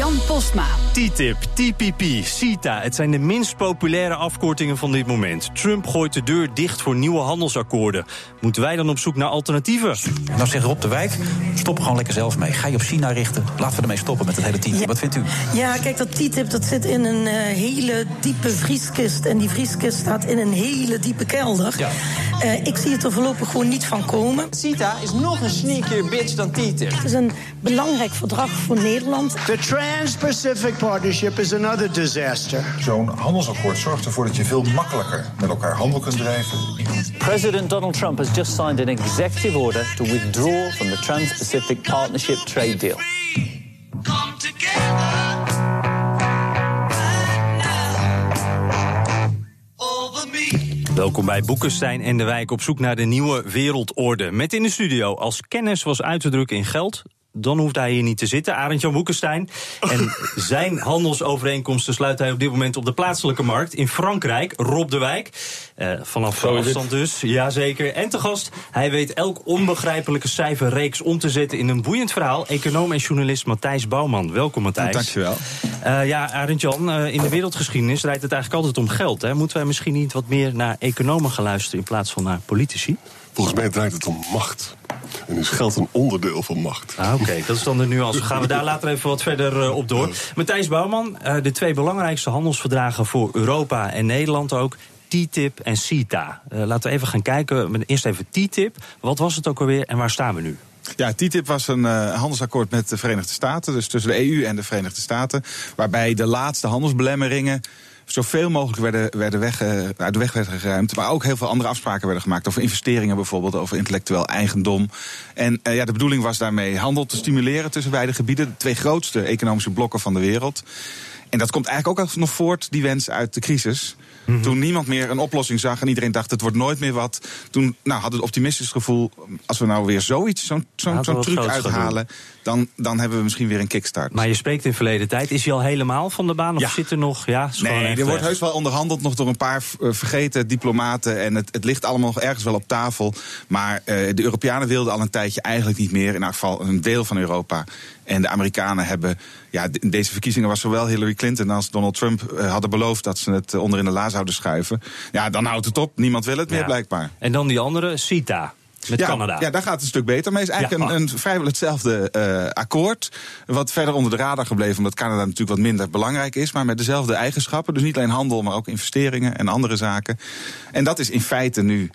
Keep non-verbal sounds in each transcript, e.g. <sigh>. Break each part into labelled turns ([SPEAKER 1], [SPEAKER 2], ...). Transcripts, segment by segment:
[SPEAKER 1] Jan Postma.
[SPEAKER 2] TTIP, TPP, CETA. Het zijn de minst populaire afkortingen van dit moment. Trump gooit de deur dicht voor nieuwe handelsakkoorden. Moeten wij dan op zoek naar alternatieven?
[SPEAKER 3] Nou zegt Rob de Wijk, stop er gewoon lekker zelf mee. Ga je op China richten. Laten we ermee stoppen met het hele TTIP. Wat vindt u?
[SPEAKER 4] Ja, kijk, dat TTIP dat zit in een uh, hele diepe vrieskist. En die vrieskist staat in een hele diepe kelder. Ja. Uh, ik zie het er voorlopig gewoon niet van komen.
[SPEAKER 5] CETA is nog een sneakier bitch dan TTIP.
[SPEAKER 4] Het is een belangrijk verdrag voor Nederland.
[SPEAKER 6] The Trans-Pacific Partnership is another disaster.
[SPEAKER 7] Zo'n handelsakkoord zorgt ervoor dat je veel makkelijker met elkaar handel kunt drijven.
[SPEAKER 8] President Donald Trump has just signed an executive order to withdraw from the Trans-Pacific Partnership trade deal. Come together.
[SPEAKER 2] Welkom bij Boekenstein en de Wijk op zoek naar de nieuwe wereldorde. Met in de studio als kennis was uit te drukken in geld, dan hoeft hij hier niet te zitten. Arend Jan Boekenstein. En <laughs> zijn handelsovereenkomsten sluit hij op dit moment op de plaatselijke markt in Frankrijk. Rob de Wijk. Uh, vanaf afstand dus, jazeker. En te gast, hij weet elk onbegrijpelijke cijferreeks om te zetten in een boeiend verhaal. Econoom en journalist Matthijs Bouwman. Welkom Matthijs.
[SPEAKER 9] Dankjewel.
[SPEAKER 2] Uh, ja, Arend Jan, uh, in de wereldgeschiedenis draait het eigenlijk altijd om geld. Hè? Moeten wij misschien niet wat meer naar economen gaan luisteren in plaats van naar politici?
[SPEAKER 9] Volgens mij draait het om macht. En is geld een onderdeel van macht.
[SPEAKER 2] Ah, Oké, okay. dat is dan de nuance. Gaan we daar later even wat verder uh, op door. Ja. Matthijs Bouwman, uh, de twee belangrijkste handelsverdragen voor Europa en Nederland ook. TTIP en CETA. Uh, laten we even gaan kijken. Eerst even TTIP. Wat was het ook alweer en waar staan we nu?
[SPEAKER 9] Ja, TTIP was een uh, handelsakkoord met de Verenigde Staten, dus tussen de EU en de Verenigde Staten, waarbij de laatste handelsbelemmeringen zoveel mogelijk werden, werden weg, uh, uit de weg werden geruimd. Maar ook heel veel andere afspraken werden gemaakt. Over investeringen bijvoorbeeld, over intellectueel eigendom. En uh, ja, de bedoeling was daarmee handel te stimuleren tussen beide gebieden. De twee grootste economische blokken van de wereld. En dat komt eigenlijk ook nog voort, die wens uit de crisis. Mm-hmm. Toen niemand meer een oplossing zag en iedereen dacht het wordt nooit meer wat. Toen nou, hadden we het optimistisch gevoel, als we nou weer zoiets, zo'n zo, truc uithalen, dan, dan hebben we misschien weer een kickstart.
[SPEAKER 2] Maar je spreekt in verleden tijd. Is hij al helemaal van de baan of
[SPEAKER 9] ja.
[SPEAKER 2] zit er nog? Ja,
[SPEAKER 9] nee, er wordt heus wel onderhandeld nog door een paar vergeten diplomaten. En het, het ligt allemaal nog ergens wel op tafel. Maar uh, de Europeanen wilden al een tijdje eigenlijk niet meer. In elk geval een deel van Europa. En de Amerikanen hebben. Ja, in deze verkiezingen was zowel Hillary Clinton als Donald Trump uh, hadden beloofd dat ze het onder in de la zouden schuiven. Ja, dan houdt het op. Niemand wil het meer, blijkbaar.
[SPEAKER 2] En dan die andere, CETA. Met
[SPEAKER 9] ja,
[SPEAKER 2] Canada.
[SPEAKER 9] Ja, daar gaat het een stuk beter mee. Het is eigenlijk ja. een, een, vrijwel hetzelfde uh, akkoord. Wat verder onder de radar gebleven, omdat Canada natuurlijk wat minder belangrijk is. Maar met dezelfde eigenschappen. Dus niet alleen handel, maar ook investeringen en andere zaken. En dat is in feite nu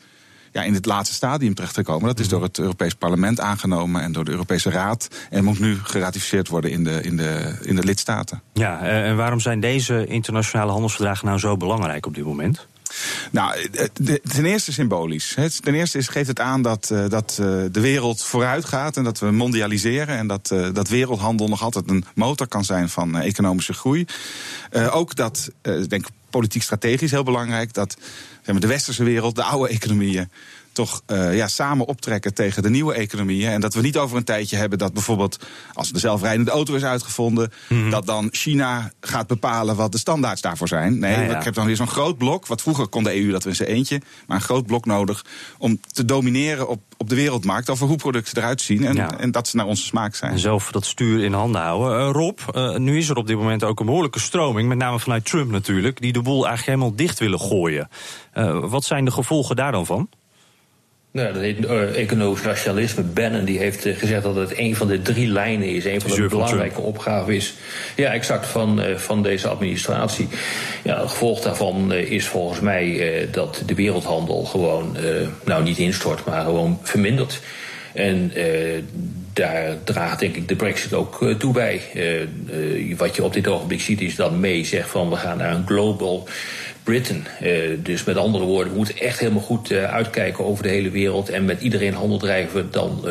[SPEAKER 9] ja, in het laatste stadium terechtgekomen. Dat is door het Europees Parlement aangenomen en door de Europese Raad. En moet nu geratificeerd worden in de, in de, in de lidstaten.
[SPEAKER 2] Ja, en waarom zijn deze internationale handelsverdragen nou zo belangrijk op dit moment?
[SPEAKER 9] Nou, ten eerste symbolisch. Ten eerste geeft het aan dat, uh, dat de wereld vooruit gaat en dat we mondialiseren. En dat, dat wereldhandel nog altijd een motor kan zijn van economische groei. ook dat, ik denk politiek strategisch heel belangrijk, dat de westerse wereld, de oude economieën toch uh, ja, samen optrekken tegen de nieuwe economieën. En dat we niet over een tijdje hebben dat bijvoorbeeld als de zelfrijdende auto is uitgevonden, mm-hmm. dat dan China gaat bepalen wat de standaards daarvoor zijn. Nee, ja, ja. ik heb dan weer zo'n groot blok. Wat vroeger kon de EU dat we in zijn eentje, maar een groot blok nodig om te domineren op, op de wereldmarkt over hoe producten eruit zien en, ja. en dat ze naar onze smaak zijn.
[SPEAKER 2] En zelf dat stuur in handen houden. Uh, Rob, uh, nu is er op dit moment ook een behoorlijke stroming, met name vanuit Trump natuurlijk, die de boel eigenlijk helemaal dicht willen gooien. wat zijn de gevolgen daar dan van?
[SPEAKER 10] Nou, dat heet uh, economisch nationalisme. Bannon die heeft uh, gezegd dat het een van de drie lijnen is. Een van de belangrijke opgaven is. Ja, exact van, uh, van deze administratie. Ja, het gevolg daarvan is volgens mij dat de wereldhandel gewoon, nou niet instort, maar gewoon vermindert. En daar draagt denk ik de brexit ook toe bij. wat je op dit ogenblik ziet is dat May zegt van we gaan naar een global Britain. dus met andere woorden, we moeten echt helemaal goed uitkijken over de hele wereld en met iedereen handel drijven dan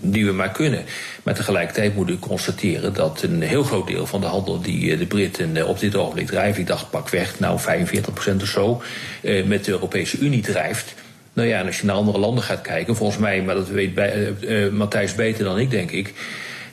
[SPEAKER 10] die we maar kunnen. Maar tegelijkertijd moet u constateren dat een heel groot deel van de handel die de Britten op dit ogenblik drijven, ik dacht pakweg nou 45% of zo, met de Europese Unie drijft. Nou ja, en als je naar andere landen gaat kijken, volgens mij, maar dat weet bij, Matthijs beter dan ik, denk ik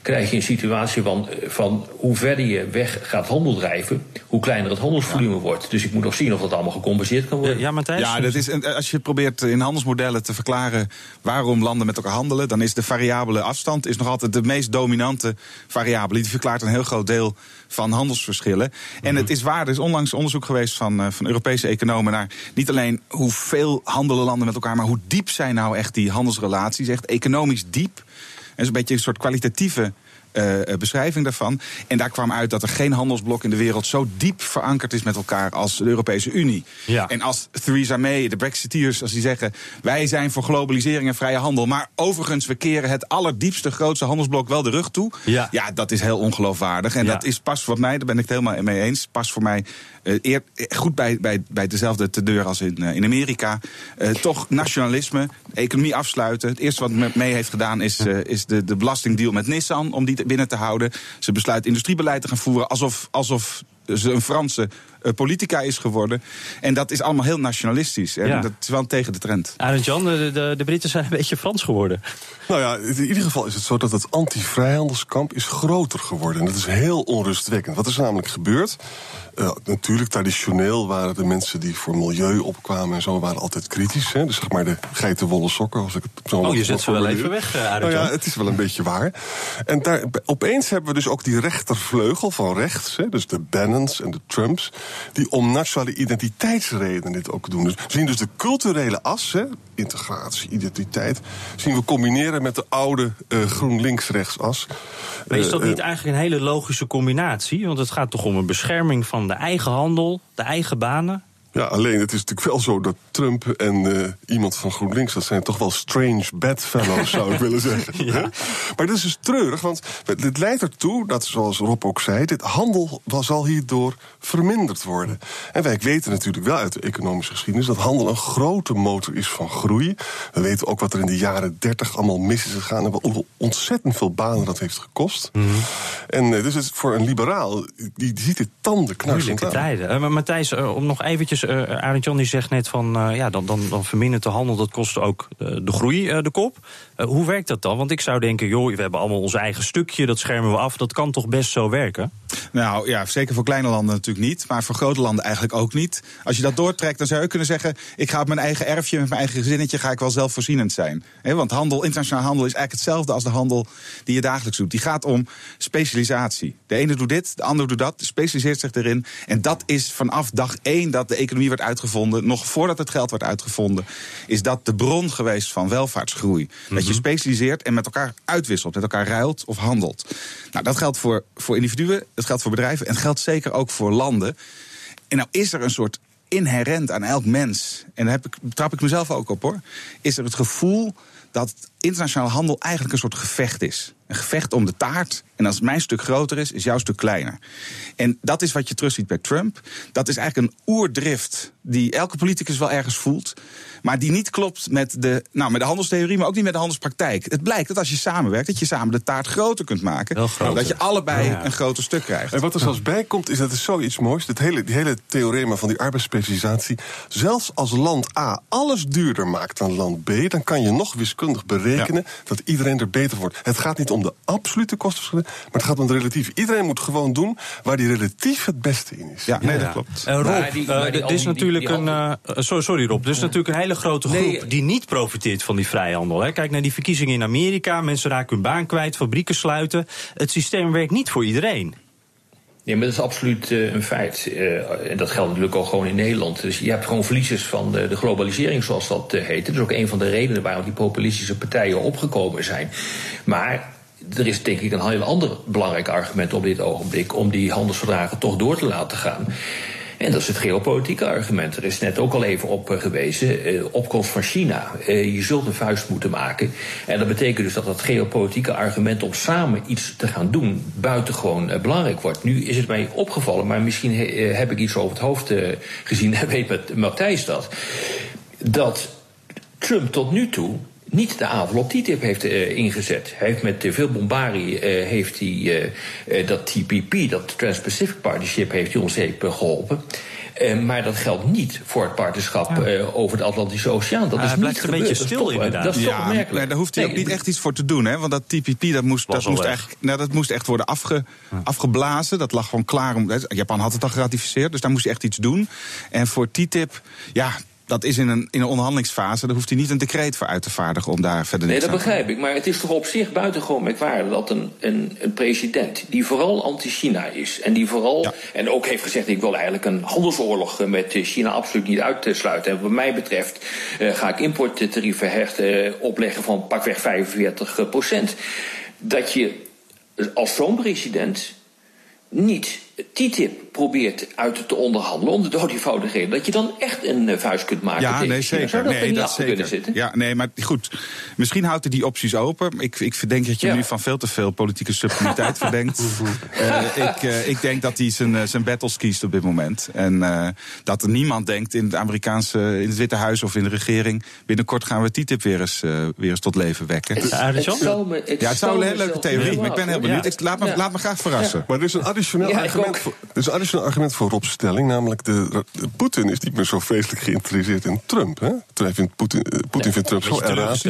[SPEAKER 10] krijg je een situatie van, van hoe verder je weg gaat handel drijven, hoe kleiner het handelsvolume wordt. Dus ik moet nog zien of dat allemaal gecompenseerd kan worden.
[SPEAKER 2] Ja, Matthijs?
[SPEAKER 9] Ja, dat is, als je probeert in handelsmodellen te verklaren waarom landen met elkaar handelen, dan is de variabele afstand is nog altijd de meest dominante variabele. Die verklaart een heel groot deel van handelsverschillen. En mhm. het is waar, er is onlangs onderzoek geweest van, uh, van Europese economen naar niet alleen hoeveel handelen landen met elkaar, maar hoe diep zijn nou echt die handelsrelaties, echt economisch diep is een beetje een soort kwalitatieve uh, beschrijving daarvan. En daar kwam uit dat er geen handelsblok in de wereld zo diep verankerd is met elkaar als de Europese Unie. Ja. En als Theresa May, de Brexiteers, als die zeggen: wij zijn voor globalisering en vrije handel, maar overigens we keren het allerdiepste, grootste handelsblok wel de rug toe. Ja, ja dat is heel ongeloofwaardig. En dat is pas voor mij, daar ben ik het helemaal mee eens, pas voor mij eer, goed bij, bij, bij dezelfde te deur als in, uh, in Amerika. Toch nationalisme, economie afsluiten. Het eerste wat men mee heeft gedaan is, is de, de belastingdeal met Nissan om die binnen te houden. Ze besluit industriebeleid te gaan voeren alsof, alsof ze een Franse politica is geworden. En dat is allemaal heel nationalistisch. En dat is wel tegen de trend.
[SPEAKER 2] Arend Jan, de, de, de, Britten zijn een beetje Frans geworden.
[SPEAKER 11] Nou ja, in ieder geval is het zo dat het anti-vrijhandelskamp is groter geworden. En dat is heel onrustwekkend. Wat is namelijk gebeurd? Uh, natuurlijk, traditioneel waren de mensen die voor milieu opkwamen en zo waren altijd kritisch. Hè? Dus zeg maar de geitenwolle sokken, als ik het zo
[SPEAKER 2] Oh, je zet ze wel even weg, uh,
[SPEAKER 11] Nou ja, het is wel een beetje waar. En daar, opeens hebben we dus ook die rechtervleugel van rechts, hè? dus de Bannons en de Trumps, die om nationale identiteitsredenen dit ook doen. Dus we zien dus de culturele as, hè? integratie, identiteit, zien we combineren met de oude uh, GroenLinks-rechtsas.
[SPEAKER 2] Maar is dat niet eigenlijk een hele logische combinatie? Want het gaat toch om een bescherming van de eigen handel, de eigen banen.
[SPEAKER 11] Ja, alleen het is natuurlijk wel zo dat Trump en uh, iemand van GroenLinks, dat zijn toch wel strange bedfellows, zou ik <laughs> willen zeggen. ja. Maar dat is dus treurig, want dit leidt ertoe dat, zoals Rob ook zei, dit handel zal hierdoor verminderd worden. En wij weten natuurlijk wel uit de economische geschiedenis dat handel een grote motor is van groei. We weten ook wat er in de jaren 30 allemaal mis is gegaan en wat ontzettend veel banen dat heeft gekost. Mm -hmm. En uh, dus het, voor een liberaal, die, ziet dit tanden knarsend
[SPEAKER 2] aan. tijden. Uh, maar Matthijs, om nog eventjes uh, Arend die zegt net van uh, ja, dan, dan, dan vermindert de handel, dat kost ook uh, de groei de kop. hoe werkt dat dan? Want ik zou denken, joh, we hebben allemaal ons eigen stukje, dat schermen we af. Dat kan toch best zo werken?
[SPEAKER 9] Nou ja, zeker voor kleine landen natuurlijk niet, maar voor grote landen eigenlijk ook niet. Als je dat doortrekt, dan zou je kunnen zeggen: ik ga op mijn eigen erfje, met mijn eigen gezinnetje, ga ik wel zelfvoorzienend zijn. Want handel, internationaal handel is eigenlijk hetzelfde als de handel die je dagelijks doet. Die gaat om specialisatie. De ene doet dit, de andere doet dat, specialiseert zich erin. En dat is vanaf dag één dat de economie werd uitgevonden, nog voordat het geld werd uitgevonden, is dat de bron geweest van welvaartsgroei. Mm -hmm. Dat je mhm. specialiseert en met elkaar uitwisselt, met elkaar ruilt of handelt. Nou, dat geldt voor, voor individuen, het geldt voor bedrijven en het geldt zeker ook voor landen. En nou is er een soort inherent aan elk mens, en daar heb ik, trap ik mezelf ook op hoor, is er het gevoel dat internationale handel eigenlijk een soort gevecht is. Een gevecht om de taart. En als mijn stuk groter is, is jouw stuk kleiner. En dat is wat je terugziet bij Trump. Dat is eigenlijk een oerdrift die elke politicus wel ergens voelt. Maar die niet klopt met de, nou, met de handelstheorie, maar ook niet met de handelspraktijk. Het blijkt dat als je samenwerkt, dat je samen de taart groter kunt maken. Dat je allebei ja. een groter stuk krijgt.
[SPEAKER 11] En wat er zelfs bij komt, is dat er zoiets moois. Het hele, die hele theorema van die arbeidsspecialisatie. Zelfs als land A alles duurder maakt dan land B, dan kan je nog wiskundig berekenen ja. dat iedereen er beter wordt. Het gaat niet om de absolute kostenverschillen, maar het gaat om de relatief. Iedereen moet gewoon doen waar die relatief het beste in is.
[SPEAKER 9] Ja, nee, dat klopt.
[SPEAKER 2] Uh, Rob, maar die, maar dit is natuurlijk een. Uh, sorry, sorry, Rob. Dit is natuurlijk een hele grote groep nee, die niet profiteert van die vrijhandel. Hè. Kijk naar die verkiezingen in Amerika. Mensen raken hun baan kwijt, fabrieken sluiten. Het systeem werkt niet voor iedereen.
[SPEAKER 10] Ja, maar dat is absoluut uh, een feit. Uh, en dat geldt natuurlijk ook gewoon in Nederland. Dus je hebt gewoon verliezers van de, de globalisering, zoals dat uh, heet. Dat is ook een van de redenen waarom die populistische partijen opgekomen zijn. Maar er is denk ik een heel ander belangrijk argument op dit ogenblik om die handelsverdragen toch door te laten gaan. En dat is het geopolitieke argument. Er is net ook al even op gewezen. Uh, opkomst van China. Uh, je zult een vuist moeten maken. En dat betekent dus dat dat geopolitieke argument om samen iets te gaan doen buitengewoon uh, belangrijk wordt. Nu is het mij opgevallen, maar misschien heb ik iets over het hoofd gezien. <laughs> Weet Matthijs dat. Dat Trump tot nu toe niet de aanval op TTIP heeft uh, ingezet. Hij heeft met veel bombarie uh, heeft hij, uh, dat TPP, dat Trans-Pacific Partnership, heeft hij ons geholpen. maar dat geldt niet voor het partnerschap ja. over de Atlantische Oceaan. Dat
[SPEAKER 2] is
[SPEAKER 10] niet
[SPEAKER 2] blijft een beetje stil dat inderdaad.
[SPEAKER 10] Dat is
[SPEAKER 9] ja,
[SPEAKER 10] toch opmerkelijk.
[SPEAKER 9] Nee, daar hoeft hij
[SPEAKER 10] nee,
[SPEAKER 9] ook niet echt iets voor te doen. Hè? Want dat TPP dat moest, dat moest, eigenlijk, nou, dat moest echt worden afge, afgeblazen. Dat lag gewoon klaar. Om, Japan had het al geratificeerd, dus daar moest hij echt iets doen. En voor TTIP, ja dat is in een, in een onderhandelingsfase. Daar hoeft hij niet een decreet voor uit te vaardigen om daar verder
[SPEAKER 10] Nee,
[SPEAKER 9] niks
[SPEAKER 10] dat
[SPEAKER 9] aan te
[SPEAKER 10] begrijp ik. Maar het is toch op zich buitengewoon merkwaardig dat een, een, een president die vooral anti-China is. En die vooral.
[SPEAKER 9] Ja.
[SPEAKER 10] En ook heeft gezegd: ik wil eigenlijk een handelsoorlog met China absoluut niet uitsluiten. En wat mij betreft uh, ga ik importtarieven hechten, uh, opleggen van pakweg 45 procent. Dat je als zo'n president niet TTIP probeert uit te onderhandelen om de dood eenvoudige reden dat je dan echt een uh, vuist kunt maken.
[SPEAKER 9] Ja, nee, zeker.
[SPEAKER 10] Zou dat
[SPEAKER 9] nee,
[SPEAKER 10] er niet
[SPEAKER 9] dat zeker.
[SPEAKER 10] kunnen zitten?
[SPEAKER 9] Ja, nee, maar goed. Misschien houdt hij die opties open. Ik, ik verdenk dat je
[SPEAKER 10] Ja.
[SPEAKER 9] nu van veel te veel politieke subtiliteit <laughs> verdenkt. Eh, ik, eh, ik denk dat hij zijn, eh, zijn battles kiest op dit moment. En eh, dat er niemand denkt in het Amerikaanse, in het Witte Huis of in de regering. Binnenkort gaan we TTIP weer eens, eh, weer eens tot leven wekken.
[SPEAKER 10] Het, het zou me, het
[SPEAKER 9] ja, het zou een hele leuke theorie, maar ik ben heel benieuwd.
[SPEAKER 10] Ja.
[SPEAKER 9] Ik, laat, me,
[SPEAKER 10] Ja.
[SPEAKER 9] laat me graag verrassen.
[SPEAKER 11] Maar er is een additioneel, argument, voor, is een argument voor Rob's stelling. Namelijk, de, de- Poetin is niet meer zo vreselijk geïnteresseerd in Trump. Hè? Vindt Poetin, eh, Poetin vindt Trump zo erratisch.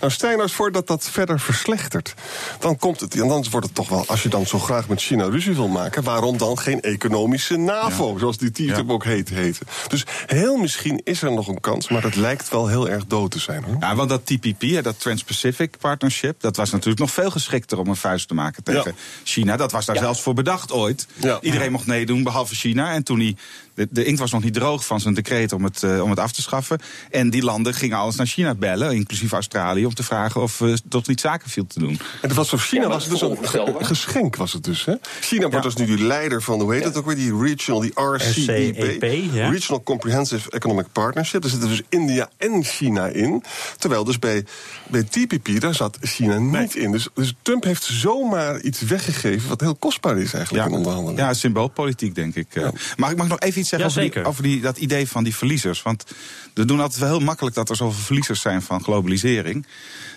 [SPEAKER 11] Nou, stel je nou eens voor dat dat verder verslechtert. Dan komt het, en dan wordt het toch wel, als je dan zo graag met China ruzie wil maken... waarom dan geen economische NAVO, zoals die TTIP
[SPEAKER 9] Ja.
[SPEAKER 11] ook heet, heten. Dus heel misschien is er nog een kans, maar dat lijkt wel heel erg dood te zijn. Hoor.
[SPEAKER 9] Ja, want dat TPP, dat Trans-Pacific Partnership, dat was natuurlijk nog veel geschikter om een vuist te maken tegen
[SPEAKER 11] Ja.
[SPEAKER 9] China. Dat was daar zelfs voor bedacht ooit. Iedereen mocht meedoen, behalve China. En toen hij, de, de inkt was nog niet droog van zijn decreet om het, eh, om het af te schaffen. En die landen gingen alles naar China bellen, inclusief Australië, om te vragen of uh, toch niet zaken viel te doen.
[SPEAKER 11] En dat was voor China
[SPEAKER 10] Ja, maar
[SPEAKER 11] was het dus een geschenk, was het dus. Hè? China wordt
[SPEAKER 9] Ja.
[SPEAKER 11] dus nu die leider van, hoe heet het ook weer, die regional, die RCEP.
[SPEAKER 2] Ja.
[SPEAKER 11] Regional Comprehensive Economic Partnership. Daar zitten dus India en China in. Terwijl dus bij, bij TPP, daar zat China niet in. Dus, dus Trump heeft zomaar iets weggegeven wat heel kostbaar is eigenlijk in onderhandelingen.
[SPEAKER 9] Ja, symboolpolitiek, denk ik. eh.
[SPEAKER 11] Ja.
[SPEAKER 9] Mag, ik mag nog even iets zeggen
[SPEAKER 2] Ja,
[SPEAKER 9] over, die,
[SPEAKER 2] zeker.
[SPEAKER 9] over die, dat idee van die verliezers? Want we doen altijd wel heel makkelijk dat er zoveel verliezers zijn van globalisering.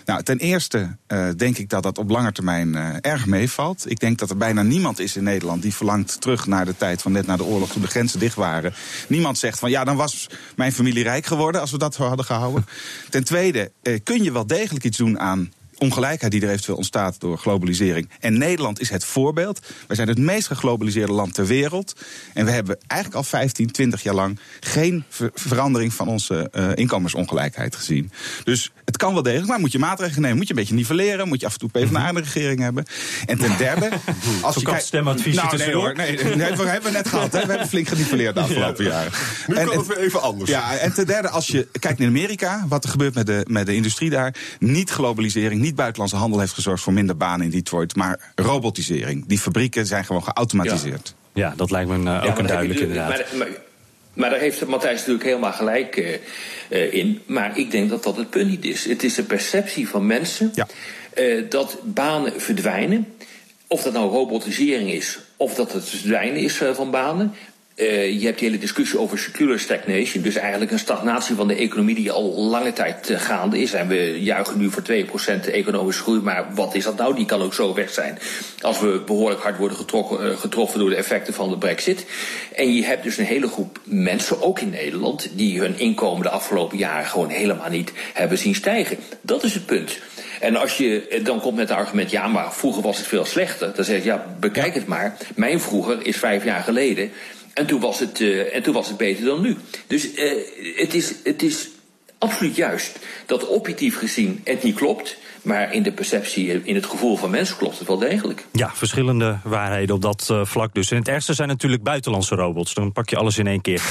[SPEAKER 9] Nou, ten eerste eh, denk ik dat dat op lange termijn eh, erg meevalt. Ik denk dat er bijna niemand is in Nederland die verlangt terug naar de tijd van net na de oorlog toen de grenzen dicht waren. Niemand zegt van ja, dan was mijn familie rijk geworden als we dat zo hadden gehouden. <laughs> Ten tweede eh, kun je wel degelijk iets doen aan ongelijkheid die er eventueel ontstaat door globalisering. En Nederland is het voorbeeld. Wij zijn het meest geglobaliseerde land ter wereld. En we hebben eigenlijk al 15, 20 jaar lang geen ver- verandering van onze eh, inkomensongelijkheid gezien. Dus het kan wel degelijk, maar moet je maatregelen nemen. Moet je een beetje nivelleren. Moet je af en toe PvdA in de regering hebben. En ten derde... <laughs> Als
[SPEAKER 2] Zo kan het stemadviesje
[SPEAKER 9] nou, nee, hoor, nee, nee, nee, we hebben we net gehad. Hè. We hebben flink geniveleerd de afgelopen jaren.
[SPEAKER 11] Nu
[SPEAKER 9] En-
[SPEAKER 11] kan
[SPEAKER 9] en-
[SPEAKER 11] het weer even anders.
[SPEAKER 9] ja, en ten derde, als je kijkt naar Amerika, wat er gebeurt met de, met de industrie daar. Niet globalisering, niet buitenlandse handel heeft gezorgd voor minder banen in Detroit, maar robotisering. Die fabrieken zijn gewoon geautomatiseerd.
[SPEAKER 2] Ja, dat lijkt me eh,
[SPEAKER 10] Ja,
[SPEAKER 2] ook een duidelijk inderdaad.
[SPEAKER 10] Maar, maar, maar daar heeft Matthijs natuurlijk helemaal gelijk eh, eh, in. Maar ik denk dat dat het punt niet is. Het is de perceptie van mensen
[SPEAKER 9] Ja.
[SPEAKER 10] eh, dat banen verdwijnen. Of dat nou robotisering is, of dat het verdwijnen is eh, van banen. Eh, je hebt die hele discussie over secular stagnation. Dus eigenlijk een stagnatie van de economie die al lange tijd eh, gaande is. En we juichen nu voor 2% economische groei. Maar wat is dat nou? Die kan ook zo weg zijn. Als we behoorlijk hard worden getrokken, eh, getroffen door de effecten van de brexit. En je hebt dus een hele groep mensen, ook in Nederland... die hun inkomen de afgelopen jaren gewoon helemaal niet hebben zien stijgen. Dat is het punt. En als je dan komt met het argument, ja, maar vroeger was het veel slechter. Dan zeg je, ja, bekijk het maar. Mijn vroeger is vijf jaar geleden. En toen was het, eh, en toen was het beter dan nu. Dus eh, het, is, het is absoluut juist dat objectief gezien het niet klopt. Maar in de perceptie, eh, in het gevoel van mensen klopt het wel degelijk.
[SPEAKER 2] Ja, verschillende waarheden op dat eh, vlak dus. En het ergste zijn natuurlijk buitenlandse robots. Dan pak je alles in één keer.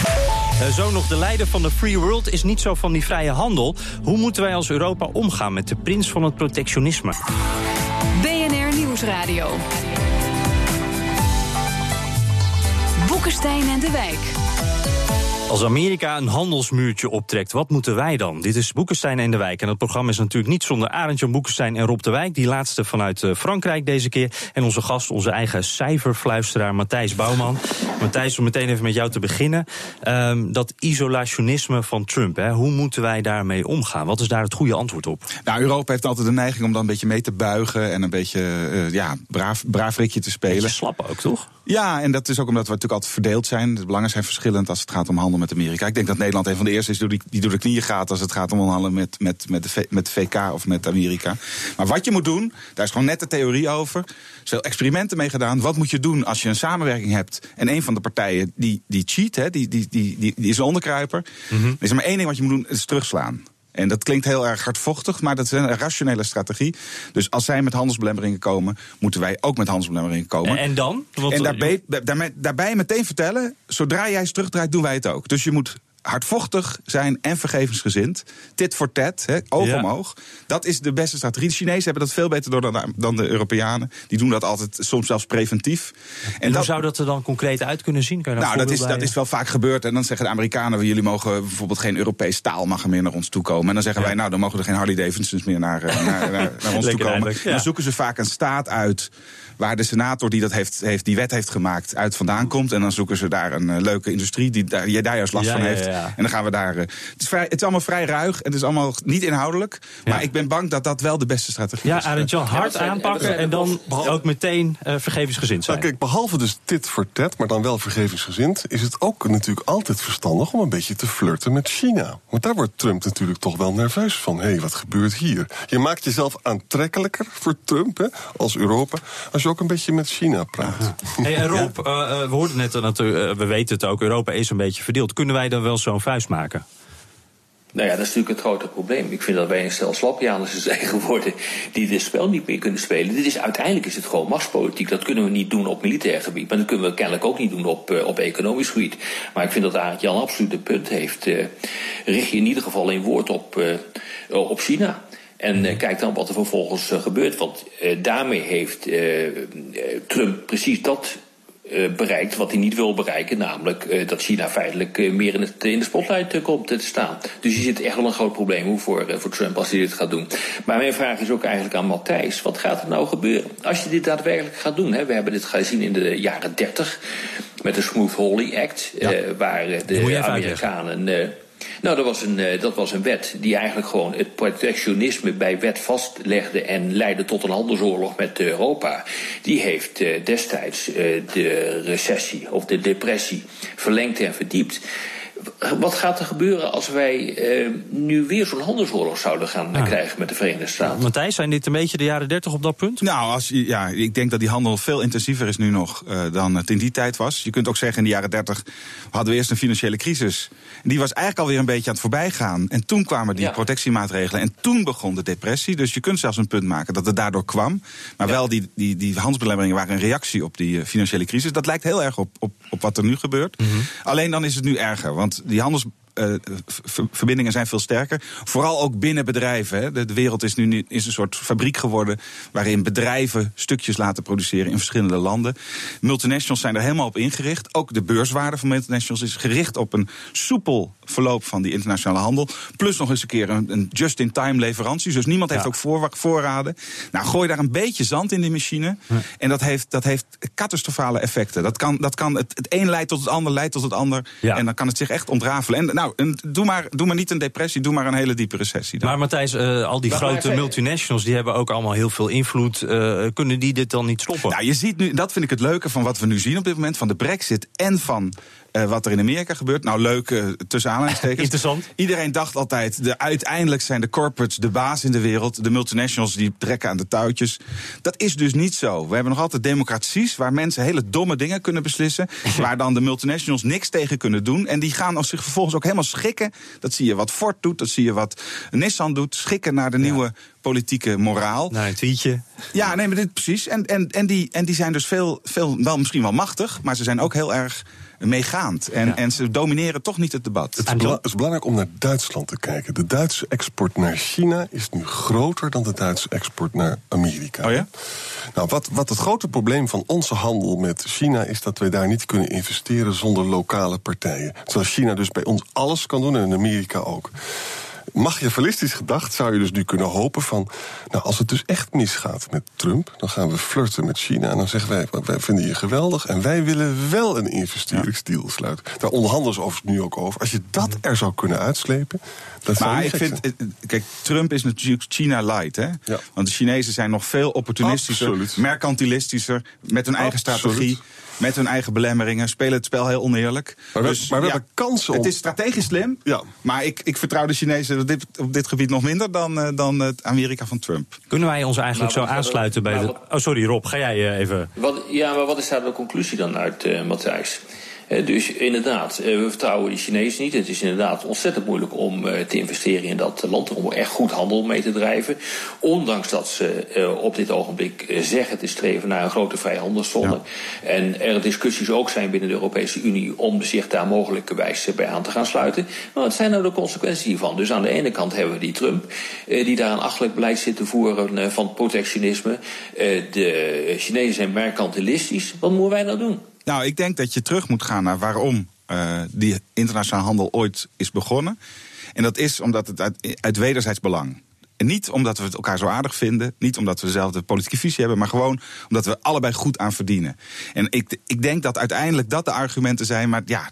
[SPEAKER 2] Eh, zo nog, de leider van de Free World is niet zo van die vrije handel. Hoe moeten wij als Europa omgaan met de prins van het protectionisme?
[SPEAKER 1] BNR Nieuwsradio. Boekenstein en de Wijk.
[SPEAKER 2] Als Amerika een handelsmuurtje optrekt, wat moeten wij dan? Dit is Boekenstein en de Wijk. En het programma is natuurlijk niet zonder Arendtje Boekenstein en Rob de Wijk. Die laatste vanuit eh, Frankrijk deze keer. En onze gast, onze eigen cijferfluisteraar Matthijs Bouwman. Matthijs, om meteen even met jou te beginnen. Um, dat isolationisme van Trump, hè, hoe moeten wij daarmee omgaan? Wat is daar het goede antwoord op?
[SPEAKER 9] Nou, Europa heeft altijd de neiging om dan een beetje mee te buigen... en een beetje uh, ja, braaf, braafrikje te spelen. Beetje
[SPEAKER 2] slap ook, toch?
[SPEAKER 9] Ja, en dat is ook omdat we natuurlijk altijd verdeeld zijn. De belangen zijn verschillend als het gaat om handel met Amerika. Ik denk dat Nederland een van de eerste is die, die door de knieën gaat als het gaat om handelen met, met, met, de, met de VK of met Amerika. Maar wat je moet doen, daar is gewoon net de theorie over. Er zijn experimenten mee gedaan. Wat moet je doen als je een samenwerking hebt en een van de partijen die, die cheat, hè, die, die, die, die, is een onderkruiper. -hmm. Er is maar één ding wat je moet doen, is terugslaan. En dat klinkt heel erg hardvochtig, maar dat is een rationele strategie. Dus als zij met handelsbelemmeringen komen, moeten wij ook met handelsbelemmeringen komen.
[SPEAKER 2] En dan?
[SPEAKER 9] En daarbij, daarbij, daarbij meteen vertellen, zodra jij eens terugdraait, doen wij het ook. Dus je moet hardvochtig zijn en vergevensgezind. Tit voor tat, he, oog ja. om oog. Dat is de beste strategie. De Chinezen hebben dat veel beter door dan, dan de Europeanen. Die doen dat altijd soms zelfs preventief.
[SPEAKER 2] En, en hoe dat, zou dat er dan concreet uit kunnen zien? Kan
[SPEAKER 9] nou, dat is, dat is wel vaak gebeurd. En dan zeggen de Amerikanen, jullie mogen bijvoorbeeld geen Europees staal mag er meer naar ons toe komen. En dan zeggen ja. wij, nou, dan mogen er geen Harley Davidsons meer naar, naar, <laughs> naar, naar ons toe komen. Ja. Dan zoeken ze vaak een staat uit waar de senator die dat heeft, heeft, die wet heeft gemaakt uit vandaan komt. En dan zoeken ze daar een uh, leuke industrie die daar, die daar juist last van heeft.
[SPEAKER 2] Ja.
[SPEAKER 9] En dan gaan we daar. Uh, het, is vrij, het is allemaal vrij ruig. Het is allemaal niet inhoudelijk. Maar ik ben bang dat dat wel de beste strategie
[SPEAKER 2] ja,
[SPEAKER 9] is.
[SPEAKER 2] Arend Jan, hard aanpakken en dan ook meteen uh, vergevensgezind zijn.
[SPEAKER 11] Nou, kijk, behalve dus tit voor tat, maar dan wel vergevensgezind, is het ook natuurlijk altijd verstandig om een beetje te flirten met China. Want daar wordt Trump natuurlijk toch wel nerveus van. Hé, hey, wat gebeurt hier? Je maakt jezelf aantrekkelijker voor Trump hè, als Europa, als je ook een beetje met China praat. <laughs>
[SPEAKER 2] Hey, en Rob, ja. uh, we hoorden net natuurlijk, uh, we weten het ook, Europa is een beetje verdeeld. Kunnen wij dan wel zo'n vuist maken?
[SPEAKER 10] Nou ja, dat is natuurlijk het grote probleem. Ik vind dat wij een stel slapjaners zijn geworden die dit spel niet meer kunnen spelen. Dit is, uiteindelijk is het gewoon machtspolitiek. Dat kunnen we niet doen op militair gebied. Maar dat kunnen we kennelijk ook niet doen op, uh, op economisch gebied. Maar ik vind dat Arend Jan absoluut een punt heeft. Uh, richt je in ieder geval een woord op, uh, op China. En kijk dan wat er vervolgens gebeurt. Want daarmee heeft Trump precies dat bereikt wat hij niet wil bereiken. Namelijk dat China feitelijk meer in, het, in de spotlight komt te staan. Dus je zit echt wel een groot probleem voor, voor Trump als hij dit gaat doen. Maar mijn vraag is ook eigenlijk aan Matthijs. Wat gaat er nou gebeuren als je dit daadwerkelijk gaat doen? Hè? We hebben dit gezien in de jaren 30 met de Smooth Hawley Act. Ja. waar de Amerikanen... Nou, dat was, een, uh, dat was een wet die eigenlijk gewoon het protectionisme bij wet vastlegde en leidde tot een handelsoorlog met Europa. Die heeft uh, destijds uh, de recessie of de depressie verlengd en verdiept. Wat gaat er gebeuren als wij uh, nu weer zo'n handelsoorlog zouden gaan ja. krijgen met de Verenigde Staten?
[SPEAKER 2] Matthijs, zijn dit een beetje de jaren 30 op dat punt?
[SPEAKER 9] Nou, als, ja, ik denk dat die handel veel intensiever is nu nog uh, dan het in die tijd was. Je kunt ook zeggen, in de jaren 30 hadden we eerst een financiële crisis. Die was eigenlijk alweer een beetje aan het voorbijgaan. En toen kwamen die ja. protectiemaatregelen. En toen begon de depressie. Dus je kunt zelfs een punt maken dat het daardoor kwam. Maar ja. wel die, die, die handelsbelemmeringen waren een reactie op die uh, financiële crisis. Dat lijkt heel erg op, op, op wat er nu gebeurt. Mm -hmm. Alleen dan is het nu erger. Want die handels verbindingen zijn veel sterker. Vooral ook binnen bedrijven. Hè. De, de, wereld is nu is een soort fabriek geworden waarin bedrijven stukjes laten produceren in verschillende landen. Multinationals zijn er helemaal op ingericht. Ook de beurswaarde van multinationals is gericht op een soepel verloop van die internationale handel. Plus nog eens een keer een, een just-in-time leverantie. Dus niemand heeft ja. ook voor, voorraden. Nou, gooi daar een beetje zand in die machine. Ja. En dat heeft, dat heeft catastrofale effecten. Dat kan, dat kan het, het een leidt tot het ander, leidt tot het ander. Ja. En dan kan het zich echt ontrafelen. En nou, een, doe, maar, doe maar niet een depressie, doe maar een hele diepe recessie. Dan.
[SPEAKER 2] Maar Matthijs, uh, al die
[SPEAKER 10] Maar-
[SPEAKER 2] grote
[SPEAKER 10] maar-
[SPEAKER 2] multinationals die hebben ook allemaal heel veel invloed. Uh, kunnen die dit dan niet stoppen?
[SPEAKER 9] Nou, je ziet nu, dat vind ik het leuke van wat we nu zien op dit moment, van de brexit en van uh, wat er in Amerika gebeurt. Nou, leuk uh, tussen aanhalingstekens. <laughs>
[SPEAKER 2] Interessant.
[SPEAKER 9] Iedereen dacht altijd, de, uiteindelijk zijn de corporates de baas in de wereld. De multinationals die trekken aan de touwtjes. Dat is dus niet zo. We hebben nog altijd democraties waar mensen hele domme dingen kunnen beslissen. <laughs> waar dan de multinationals niks tegen kunnen doen. En die gaan als zich vervolgens ook helemaal schikken. Dat zie je wat Ford doet, dat zie je wat Nissan doet. Schikken naar de ja. nieuwe politieke moraal.
[SPEAKER 2] Nou, een tweetje.
[SPEAKER 9] Ja, nee, maar dit precies. En, en, en, die, en die zijn dus veel, veel, wel misschien wel machtig, maar ze zijn ook heel erg meegaand. En, ja. en ze domineren toch niet het debat.
[SPEAKER 11] Het is, bela het is, belangrijk om naar Duitsland te kijken. De Duitse export naar China is nu groter dan de Duitse export naar Amerika.
[SPEAKER 9] Oh ja?
[SPEAKER 11] Nou, wat, wat het grote probleem van onze handel met China is dat wij daar niet kunnen investeren zonder lokale partijen. Terwijl China dus bij ons alles kan doen en in Amerika ook machiavellistisch gedacht zou je dus nu kunnen hopen van... nou, als het dus echt misgaat met Trump... dan gaan we flirten met China en dan zeggen wij... wij vinden je geweldig en wij willen wel een investeringsdeal sluiten. Daar onderhandelen ze overigens nu ook over. Als je dat er zou kunnen uitslepen... Dat
[SPEAKER 9] maar ik vind, kijk, Trump is natuurlijk China light, hè? Ja. Want de Chinezen zijn nog veel opportunistischer, Absoluut. mercantilistischer, met hun eigen strategie met hun eigen belemmeringen, spelen het spel heel oneerlijk.
[SPEAKER 11] Maar we,
[SPEAKER 9] dus,
[SPEAKER 11] maar we
[SPEAKER 9] ja,
[SPEAKER 11] hebben kansen om...
[SPEAKER 9] Het is strategisch slim,
[SPEAKER 11] ja.
[SPEAKER 9] maar ik, ik vertrouw de Chinezen op dit, op dit gebied nog minder dan, uh, dan het Amerika van Trump.
[SPEAKER 2] Kunnen wij ons eigenlijk
[SPEAKER 10] Nou,
[SPEAKER 2] zo aansluiten bij
[SPEAKER 10] nou,
[SPEAKER 2] de...
[SPEAKER 10] wat-
[SPEAKER 2] Oh, sorry Rob, ga jij eh, even...
[SPEAKER 10] Wat, ja, maar wat is daar de conclusie dan uit, eh Matthijs? Eh, dus inderdaad, eh, we vertrouwen de Chinezen niet. Het is inderdaad ontzettend moeilijk om eh, te investeren in dat land, om echt goed handel mee te drijven. Ondanks dat ze op dit ogenblik zeggen te streven naar een grote vrijhandelszone. En er discussies ook zijn binnen de Europese Unie om zich daar mogelijkerwijs eh, bij aan te gaan sluiten. Maar wat zijn nou de consequenties hiervan? Dus aan de ene kant hebben we die Trump, die daar een achtelijk beleid zit te voeren van protectionisme. De Chinezen zijn mercantilistisch. Wat moeten wij nou doen?
[SPEAKER 9] Nou, ik denk dat je terug moet gaan naar waarom uh, die internationale handel ooit is begonnen. En dat is omdat het uit, uit wederzijds belang. En niet omdat we het elkaar zo aardig vinden, niet omdat we dezelfde politieke visie hebben, maar gewoon omdat we allebei goed aan verdienen. En ik, ik denk dat uiteindelijk dat de argumenten zijn, maar ja.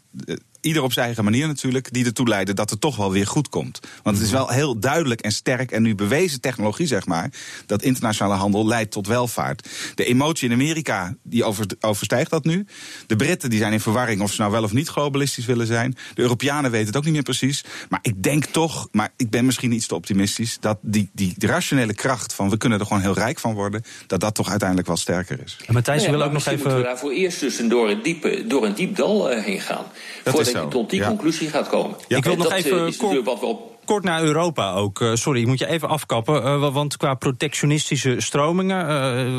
[SPEAKER 9] Ieder op zijn eigen manier natuurlijk, die ertoe leiden dat het toch wel weer goed komt. Want het is wel heel duidelijk en sterk en nu bewezen technologie, zeg maar, dat internationale handel leidt tot welvaart. De emotie in Amerika, die over, overstijgt dat nu. De Britten die zijn in verwarring of ze nou wel of niet globalistisch willen zijn. De Europeanen weten het ook niet meer precies. Maar ik denk toch, maar ik ben misschien iets te optimistisch, dat die, die, rationele kracht van we kunnen er gewoon heel rijk van worden, dat dat toch uiteindelijk wel sterker is.
[SPEAKER 2] En Matthijs,
[SPEAKER 10] Nou
[SPEAKER 2] je
[SPEAKER 10] ja,
[SPEAKER 2] wil ook
[SPEAKER 10] maar
[SPEAKER 2] nog even...
[SPEAKER 10] moeten we daarvoor eerst dus door, een diepe, door een diep dal uh, heen gaan.
[SPEAKER 9] Dat
[SPEAKER 10] voordat je tot die
[SPEAKER 9] ja.
[SPEAKER 10] conclusie gaat komen.
[SPEAKER 2] Ja, ik wil
[SPEAKER 10] En
[SPEAKER 2] nog
[SPEAKER 10] dat,
[SPEAKER 2] even
[SPEAKER 10] is
[SPEAKER 2] kort-
[SPEAKER 10] natuurlijk wat we op
[SPEAKER 2] Kort naar Europa ook. Uh, sorry, ik moet je even afkappen. Uh, want qua protectionistische stromingen,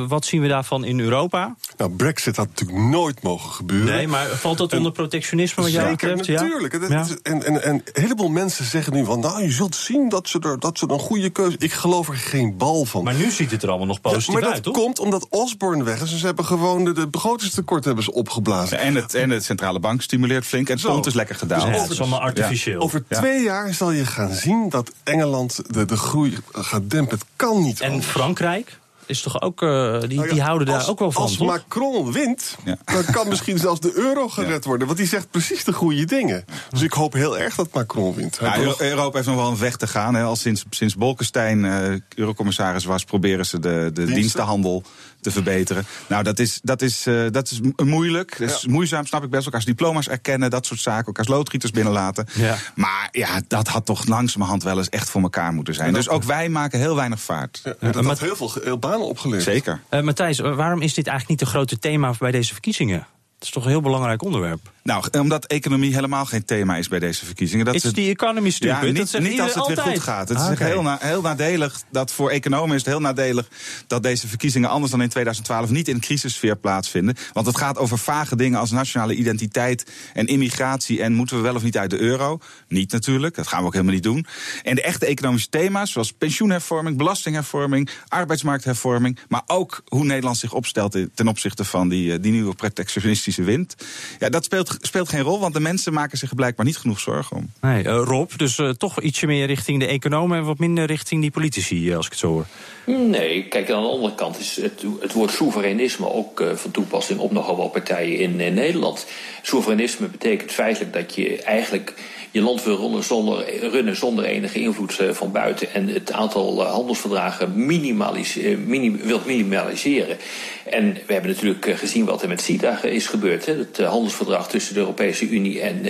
[SPEAKER 2] uh, wat zien we daarvan in Europa?
[SPEAKER 11] Nou, Brexit had natuurlijk nooit mogen gebeuren.
[SPEAKER 2] Nee, maar valt dat onder protectionisme wat betreft?
[SPEAKER 11] natuurlijk.
[SPEAKER 2] Ja?
[SPEAKER 11] En,
[SPEAKER 2] Ja.
[SPEAKER 11] en, en, en een heleboel mensen zeggen nu van... nou, je zult zien dat ze, er, dat ze een goede keuze... Ik geloof er geen bal van.
[SPEAKER 2] Maar nu ziet het er allemaal nog positief
[SPEAKER 11] ja, maar dat
[SPEAKER 2] uit, toch?
[SPEAKER 11] komt omdat Osborne weg is. Dus ze hebben gewoon de, de begrotingstekort hebben ze opgeblazen.
[SPEAKER 9] En, het, en de centrale bank stimuleert flink en het pond is lekker gedaald.
[SPEAKER 2] Ja, het is allemaal artificieel.
[SPEAKER 11] Over
[SPEAKER 9] Ja.
[SPEAKER 11] twee jaar zal je gaan zien dat Engeland de, de groei gaat dempen. Het kan niet
[SPEAKER 2] En
[SPEAKER 11] anders.
[SPEAKER 2] Frankrijk is toch ook, uh, die,
[SPEAKER 11] Nou ja,
[SPEAKER 2] die houden daar
[SPEAKER 11] als-
[SPEAKER 2] ook wel van,
[SPEAKER 11] Als
[SPEAKER 2] toch?
[SPEAKER 11] Macron wint,
[SPEAKER 9] Ja.
[SPEAKER 11] dan kan misschien zelfs de euro gered worden. Want die zegt precies de goede dingen. Dus ik hoop heel erg dat Macron wint.
[SPEAKER 9] Euro- Europa heeft nog wel een weg te gaan. Hè. Al sinds, sinds Bolkestein eh, eurocommissaris was, proberen ze de, de dienstenhandel te verbeteren. Nou, dat is, dat is, eh, dat is mo- moeilijk. Dat is
[SPEAKER 11] Ja.
[SPEAKER 9] moeizaam, snap ik best. Elkaars diploma's erkennen, dat soort zaken. Elkaars loodgieters binnenlaten.
[SPEAKER 2] Ja.
[SPEAKER 9] Maar ja, dat had toch langzamerhand wel eens echt voor elkaar moeten zijn. Dus ook wij maken heel weinig vaart.
[SPEAKER 11] Ja, dat had heel veel heel banen opgeleverd.
[SPEAKER 9] Zeker.
[SPEAKER 2] Uh, Matthijs, waarom is dit eigenlijk niet een grote thema bij deze verkiezingen? Het is toch een heel belangrijk onderwerp.
[SPEAKER 9] Nou, omdat economie helemaal geen thema is bij deze verkiezingen. Dat het-
[SPEAKER 2] the economy stupid.
[SPEAKER 9] Ja,
[SPEAKER 2] dat
[SPEAKER 9] niet, als het
[SPEAKER 2] iedereen
[SPEAKER 9] weer
[SPEAKER 2] altijd.
[SPEAKER 9] goed gaat. Het
[SPEAKER 2] Ah,
[SPEAKER 9] is
[SPEAKER 2] oké.
[SPEAKER 9] heel, na- heel nadelig dat voor economen is het heel nadelig dat deze verkiezingen anders dan in 2012 niet in crisissfeer plaatsvinden. Want het gaat over vage dingen als nationale identiteit en immigratie en moeten we wel of niet uit de euro? Niet natuurlijk, dat gaan we ook helemaal niet doen. En de echte economische thema's zoals pensioenhervorming, belastinghervorming, arbeidsmarkthervorming, maar ook hoe Nederland zich opstelt ten opzichte van die, eh, die nieuwe protectionistische wind. Ja, dat speelt, speelt geen rol, want de mensen maken zich blijkbaar niet genoeg zorgen om.
[SPEAKER 2] Nee, uh, Rob, dus uh, toch ietsje meer richting de economen en wat minder richting die politici, uh, als ik het zo hoor.
[SPEAKER 10] Nee, kijk, aan de andere kant is het, het woord soeverainisme ook uh, van toepassing op nogal wat partijen in, in Nederland. Soeverainisme betekent feitelijk dat je eigenlijk je land wil runnen zonder, runnen zonder enige invloed uh, van buiten en het aantal uh, handelsverdragen minimaliseer, minim, wilt minimaliseren. En we hebben natuurlijk gezien wat er met CETA is gebeurd. Het handelsverdrag tussen de Europese Unie en,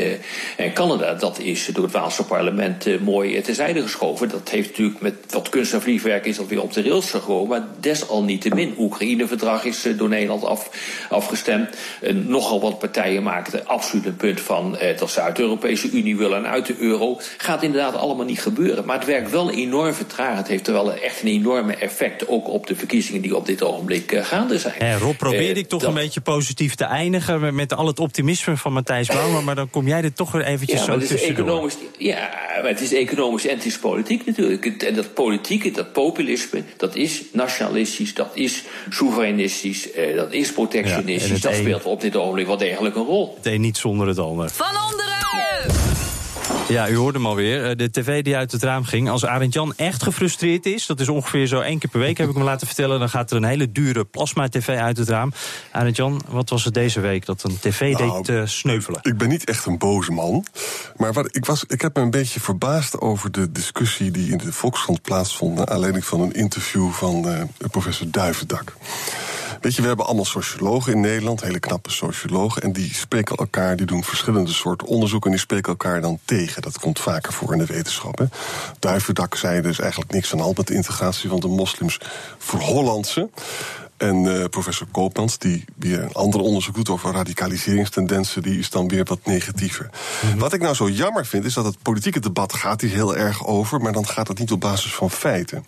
[SPEAKER 10] en Canada, dat is door het Waalse parlement mooi terzijde geschoven. Dat heeft natuurlijk met wat kunst en vliegwerk is dat weer op de rails gekomen. Maar desalniettemin, Oekraïne-verdrag is door Nederland af, afgestemd. nogal wat partijen maakten absoluut een punt van dat ze uit de Europese Unie willen willen uit de euro. Gaat inderdaad allemaal niet gebeuren. Maar het werkt wel enorm vertraagd. Het heeft wel echt een enorme effect ook op de verkiezingen die op dit ogenblik uh, gaande zijn.
[SPEAKER 2] Hey, Rob, probeer ik toch een beetje positief te eindigen met al het optimisme van Matthijs Bouwman. Maar dan kom jij er toch weer eventjes
[SPEAKER 10] ja,
[SPEAKER 2] zo
[SPEAKER 10] het is
[SPEAKER 2] tussendoor.
[SPEAKER 10] Economisch, ja, maar het is economisch en het is politiek natuurlijk. En dat politieke, dat populisme, dat is nationalistisch, dat is soevereinistisch, eh, dat is protectionistisch.
[SPEAKER 2] Ja,
[SPEAKER 10] dat
[SPEAKER 2] een...
[SPEAKER 10] speelt op dit ogenblik wel degelijk een rol.
[SPEAKER 2] Het een niet zonder het ander.
[SPEAKER 1] Van onderen!
[SPEAKER 2] Ja, u hoorde hem alweer. De tv die uit het raam ging. Als Arend Jan echt gefrustreerd is, dat is ongeveer zo één keer per week, heb ik me laten vertellen, dan gaat er een hele dure plasma-tv uit het raam. Arend Jan, wat was het deze week dat een tv
[SPEAKER 11] Nou,
[SPEAKER 2] deed uh, sneuvelen?
[SPEAKER 11] Ik ben niet echt een boze man. Maar wat, ik, was, ik heb me een beetje verbaasd over de discussie die in de Volkskrant plaatsvond. naar aanleiding van een interview van uh, professor Duivendak. Weet je, we hebben allemaal sociologen in Nederland, hele knappe sociologen. En die spreken elkaar, die doen verschillende soorten onderzoeken. En die spreken elkaar dan tegen. Dat komt vaker voor in de wetenschap. Hè. Duivendak zei dus eigenlijk niks aan hand met integratie van de moslims voor Hollandse. En uh, professor Koopmans, die weer een ander onderzoek doet over radicaliseringstendensen, die is dan weer wat negatiever. Mm -hmm. Wat ik nou zo jammer vind, is dat het politieke debat gaat hier heel erg over, maar dan gaat het niet op basis van feiten.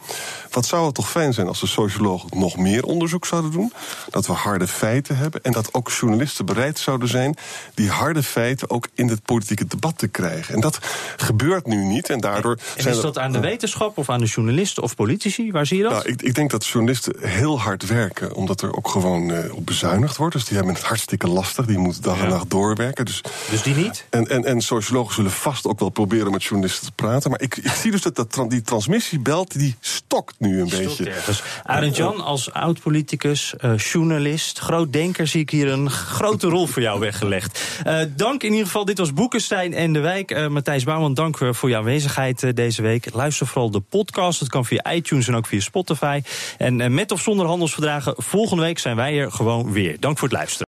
[SPEAKER 11] Wat zou het toch fijn zijn als de sociologen nog meer onderzoek zouden doen, dat we harde feiten hebben en dat ook journalisten bereid zouden zijn die harde feiten ook in het politieke debat te krijgen. En dat gebeurt nu niet en daardoor.
[SPEAKER 2] En zijn is dat aan de wetenschap of aan de journalisten of politici? Waar zie je dat?
[SPEAKER 11] Nou, ik, ik denk dat journalisten heel hard werken omdat er ook gewoon uh, op bezuinigd wordt. Dus die hebben het hartstikke lastig. Die moeten dag en nacht doorwerken. Dus,
[SPEAKER 2] dus die niet?
[SPEAKER 11] En, en, en sociologen zullen vast ook wel proberen met journalisten te praten. Maar ik, ik zie dus dat, dat die transmissiebelt die stokt nu een
[SPEAKER 2] stokt
[SPEAKER 11] beetje.
[SPEAKER 2] Ergens. Arend Jan, als oud-politicus, uh, journalist, groot denker... zie ik hier een grote rol voor jou weggelegd. Uh, dank in ieder geval. Dit was Boekenstein en de Wijk. Matthijs Bouwman, dank voor jouw aanwezigheid deze week. Luister vooral de podcast. Dat kan via iTunes en ook via Spotify. En met of zonder handelsverdragen Volgende week zijn wij er gewoon weer. Dank voor het luisteren.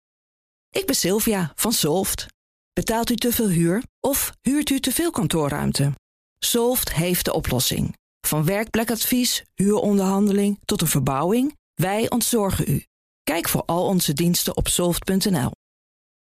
[SPEAKER 12] Ik ben Sylvia van Solft. Betaalt u te veel huur of huurt u te veel kantoorruimte? Solft heeft de oplossing. Van werkplekadvies, huuronderhandeling tot een verbouwing, wij ontzorgen u. Kijk voor al onze diensten op soft.nl.